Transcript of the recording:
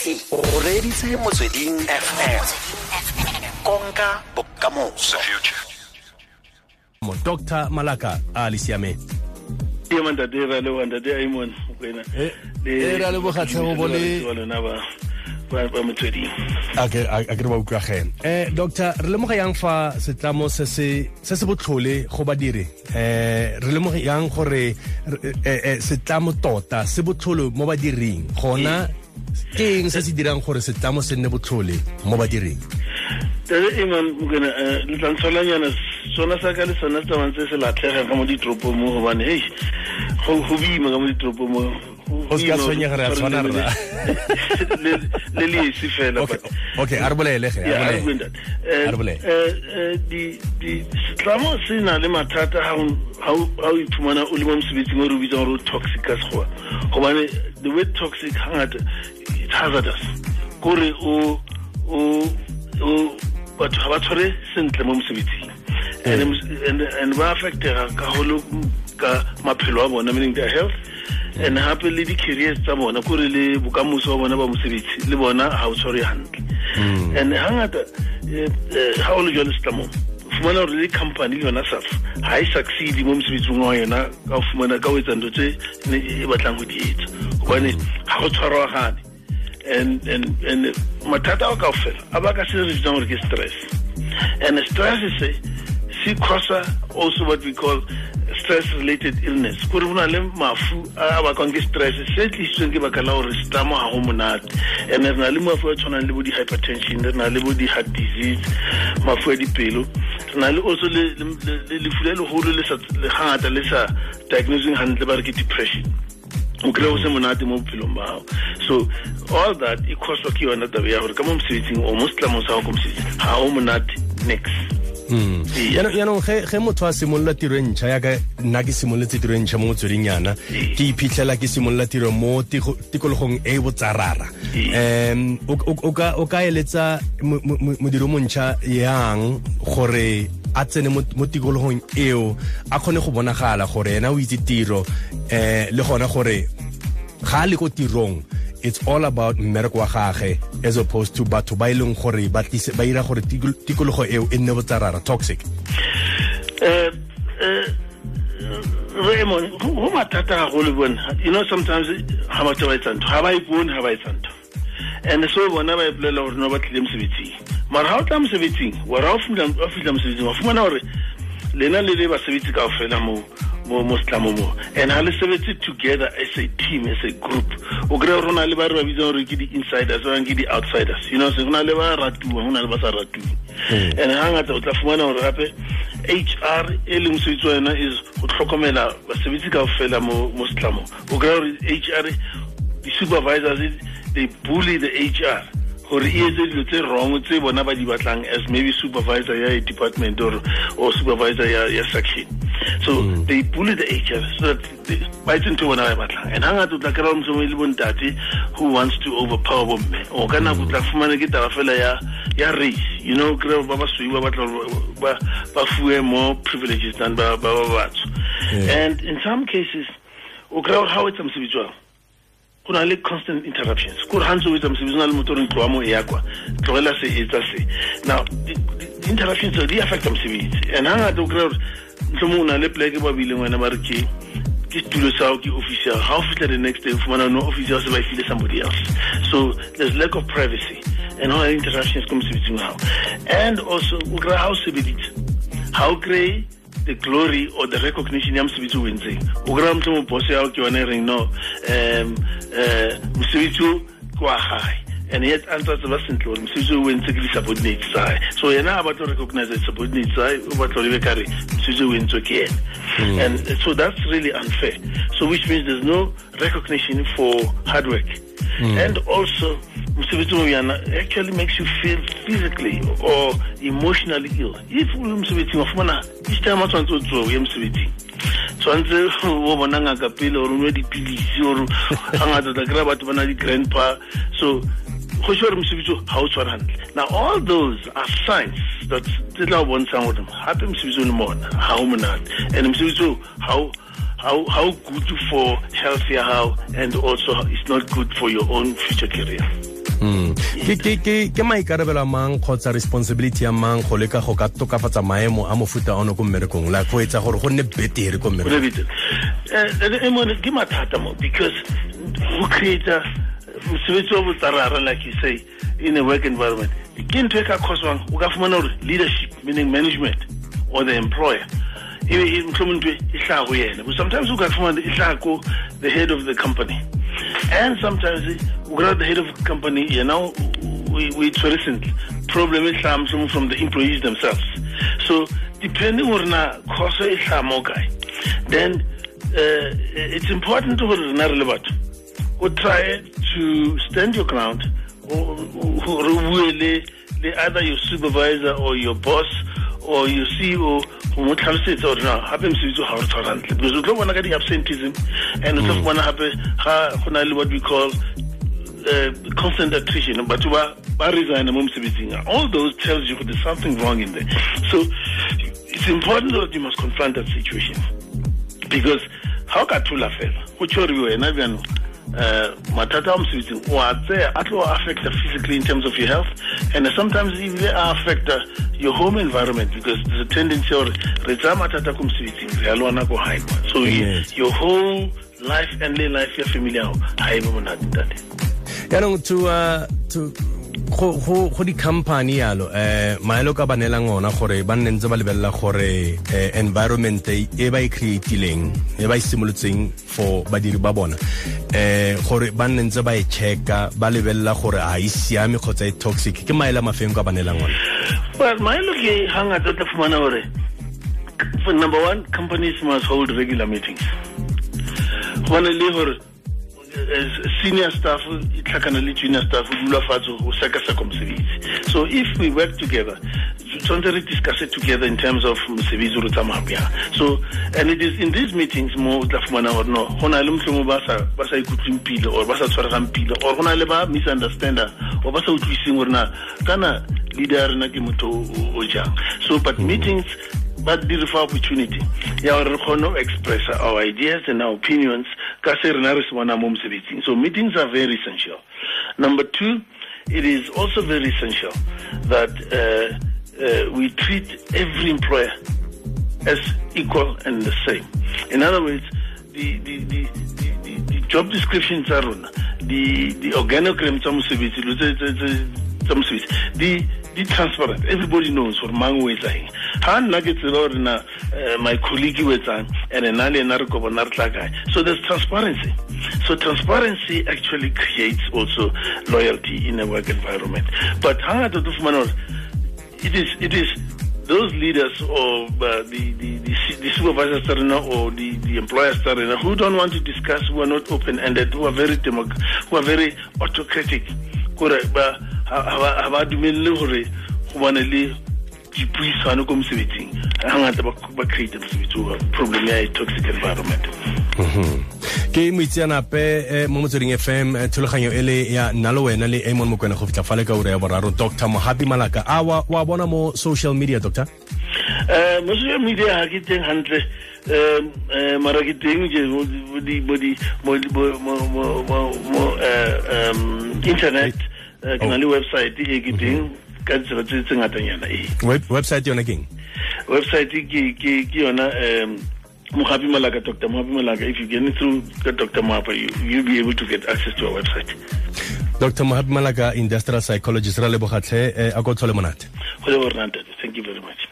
motse o reditse motsweding fm konka bokamoso mo dr malaka a le siame ke mantate ra le wantate aimon wena Eh, eh, re a leboga tlhego bo le- ba motsweding a ke a re ba utlwagene eh doctor re lemoga yang fa setlamo se se se se botlhole go badiri eh re lemoga yang gore re- eh, eh, setlamo tota se botlhole mo badiring gona ke eng se se dirang gore se nne botlhole mo badiring tate iman mokena le tla ntsholanyana sona sa ka le sona se tsamang se se ka mo ditoropong mo gobane go boima ka mo ditoropong mo O se ka tshwenyega, re a tshwana rra. le le esi fela okay a re bolele ge a. Eh, re eh, eh, setlamo se na le mathata ha o- iphumana o le mo mosebetsing o re o bitsang gore o toxic ka sekgowa gobane the word toxic hangata it's hazardous kore o o o batho ga ba tshware sentle mo mosebetsing and ba affectega ka golo ka maphelo a bona meaning their health and hape le di-careers tsa bona kore le bokamoso wa bona ba mosebetsi le bona ga o tshware hantle. And hangata eh, eh, ha o le jwale setlamong fumana gore le company le yona saf ha e succeed mo mosebetsing wa yona ka o fumana ka o etsa ntho tse ne e batlang go di etsa. Gobane ga go tshwaragane and and and mathata kao fela a baka se re bitsang gore ke stress. And stress se se causa also what we call stress related illness kore go le mafu a bakwang ke stress se tlisitsweng ke baka la gore setlamo ga go monate and re na le mafu a tshwanang le bo di-hypertension re na le bo di-heart disease mafu a dipelo re na le also le- le- le- le- lefu le legolo le gangata le sa diagnosing hantle ba re ke depression o kry-e o se monate mo bophelong ba gago so all that e coswa ke yona tabe ya gore ka mo mosebetsing o mo setlamong sa gago ko mosebetsing ga o monate. Ee. Yaanong- yaanong ge motho a simolola tiro e ntšha yaka nna ke simololetse tiro e ntšha mo motsweding yana ke iphitlhela ke simolola tiro mo tikologong e e botsarara. Um o ka eletsa modiro montšha yang gore a tsene mo tikologong eo a kgone go bonagala gore ena o itse tiro um le gona gore ga a le ko tirong it's all about mmereko wa gage as opposed to batho ba e leng gore ba ira gore tikologo eo e nne botsarara toxic. Uh, uh, Raymond, go mathata gagolo bona. You know sometimes ga batho ba etsa ntho ga ba e bone ga ba etsa and so bona ba epolela gore no ba tlile mosebetsing. Mara ga o tla mosebetsing wara o fitlha mosebetsing wa fumana gore lena le le basebetsi kao fela mo mo setlamo and ha le sebetse together as a team as a group. O gore go na le ba re ba bitsang gore ke di-insiders ba ke di-outsiders. You know so go na le ba ratuwang go na le ba sa ratuweng hmm. and ha ngata o tla fumana gore gape HR e leng mosebetsi wa yona is go tlhokomela basebetsi kao fela mo mo setlamong o kry-e gore HR di-supervisors they bully the HR gore e etse dilo tse wrong tse bona ba di batlang as maybe supervisor ya department or or supervisor ya ya section. So mm. they bully the HR so that they- ba etse ntho bona ba e batlang. And hangata o tla kry-a mosomo le bontate who wants to overpower bomme o ka nako o tla mm. fumana ke taba fela ya ya race. You know kry ba basweu ba batla ba ba fuwe more privileges than ba ba ba batsho. And in some cases o kry-a gore ha o etsa mosebetsi wao go le constant interruptions. Kore ga ntse o etsa mosebetsi o na le motho o re tloa mo e ya tlogela se etsa se. Now di- di- di-interruptions tseo di affecta mosebetsi. And ga ngata o kry-a gore ntlhomo o na le pleke ba bileng wena ba re ke ke tulo sa gago ke office ya o fitlha the next day fumana no office ya se ba file somebody else. So there's lack of privacy. And le interruptions ko mosebetsing wa gago and also o kry-a ga o sebeditse ga o kry the glory or the recognition ya mosebetsi o entseng o kry-a motlho mo boss yago ke yone reng no um uh, mosebetsi o ke wa and yet a ntse a tseba sentle gore mosebetsi o entse ke di-subordinates tsae so yena a batla recognize di-subordinates tsae o batla gore be kare mosebetsi o entswe ke ene and so that's really unfair. So which means there's no recognition for hard work. And also actually makes you feel physically or emotionally ill. If o le mosebetsing wa fumana each time a tshwanetse o tsoa o ye mosebetsing tshwanetse o bona ngaka pele gore o nwe dipilisi ore ga ngata tla kry-a batho ba na di-grandpa so go se gore mosebetsi ga o tshware hantle. Now all those are signs that tse tla o bontshang gore gape mosebetsi o le mona ga o monate. And mosebetsi o ga how how good for health ya how and also it's not good for your own future career ke maikarabelo a mang kgotsa responsibility ya mang go leka go ka tokafatsa maemo a mofuta ono ko mmerekong? La go etsa gore go nne betere ko mmerekong? Eh, eh, ke mathata mo because creator mosebetsi wa botsarara like you say in a work environment. Ke ntho e ka coswang o ka fumana gore leadership meaning management or the employer e go yena. But sometimes o ka fumana e ko the head of the company and sometimes without the head of the company know, we, we recently problem e hlaga from the employees themselves. So depending on e hlaga mo kae then uh, it's important le batho o try to stand your ground. Re bue le either your supervisor or your boss or your CEO go mo tlhalosetsa gore na gape mosebetsi ga o re tshwara ntle because o tlo bona ka di-absentism and o tlo go bona gape ga go na le what we call uh, constant attrition. Batho ba ba resigna mo mosebetsing. All those tells you there's something wrong in there. So it's important that you must confront that situation. Because o ka thola fela go tshore wena uh, mathata a mosebetsing o a tseya affecta physically in terms of your health and sometimes even a affecta your home environment because there's a tendency gore re tsaya mathata ko mosebetsing re a lwana ko hae so yes. your whole life and life ya family yago ga e be monate tate yaanong to uh, to go go go di company yalo eh maelo ka banelang ona gore ba nne ntse ba lebelela gore eh, environment e ba e creatileng e ba e simolotseng for badiri ba bona. Eh gore ba nne ntse ba e checka ba lebelela gore a e siame kgotsa e toxic ke maele a mafeng ka banelang ona? Well maelo ke hangata tla fumana gore number one companies must hold regular meetings. Go le gore senior staff tlhakana le junior staff o dula fatshe go sekaseka mosebetsi. So if we work together tshwanetse re discuss it together in terms of mosebetsi re tsamaya bjang. So and it is in these meetings mo o tla fumana gore no go na le motlhomo ba sa ikutlweng pile or ba sa tshwaregang pile or go na le ba misunderstander or ba sa utlwiseng gore na kana leader ya rena ke motho o so but meetings but di opportunity ya gore re kgone go express our ideas and our opinions ka se rena re se bona mo mosebetsing. So meetings are very essential. Number two it is also very essential that uh, uh, we treat every employer as equal and the same. In other words the, the, the, the, the job descriptions tsa rona. The, the organogram tsa mosebetsi tsa mosebetsi di transparent everybody knows gore mang o etsang ga nna ke tseba gore na my colleague o etsang and nna le ena re re tla kae. So there's transparency. So transparency actually creates also loyalty in a work environment. But hangata to fumana gore it is it is those leaders or uh, the, the, the, the supervisors or the, the employers who don't want to discuss, who are not open-ended, who are very democ- who are very autocratic, ga ba dumelle hore go bona le dipuisano ko mosebetsing. Ga ngata ba create mosebetsi wa problem ya toxic environment. Ke moitseanape mo motsweding fm thulaganyo e le ya nna le wena le amon mokwena go fitlha fa le ka ura ya boraro. Dr mohapi malaka a wa wa bona mo social media doctor? Um mo social media ga ke teng hantle. Um mara ke teng je mo internet ke na le website e ke teng ka ditsela tse tse ngatanyana e website yona keng website ke yona um Mohapi Malaka, Dr. Mohapi Malaka, if you get it through Dr. Mohapi, you, you'll be able to get access to our website. Dr. Mohapi Malaka, industrial psychologist, ra lebogatlhe a go tlhole monate. Thank you very much.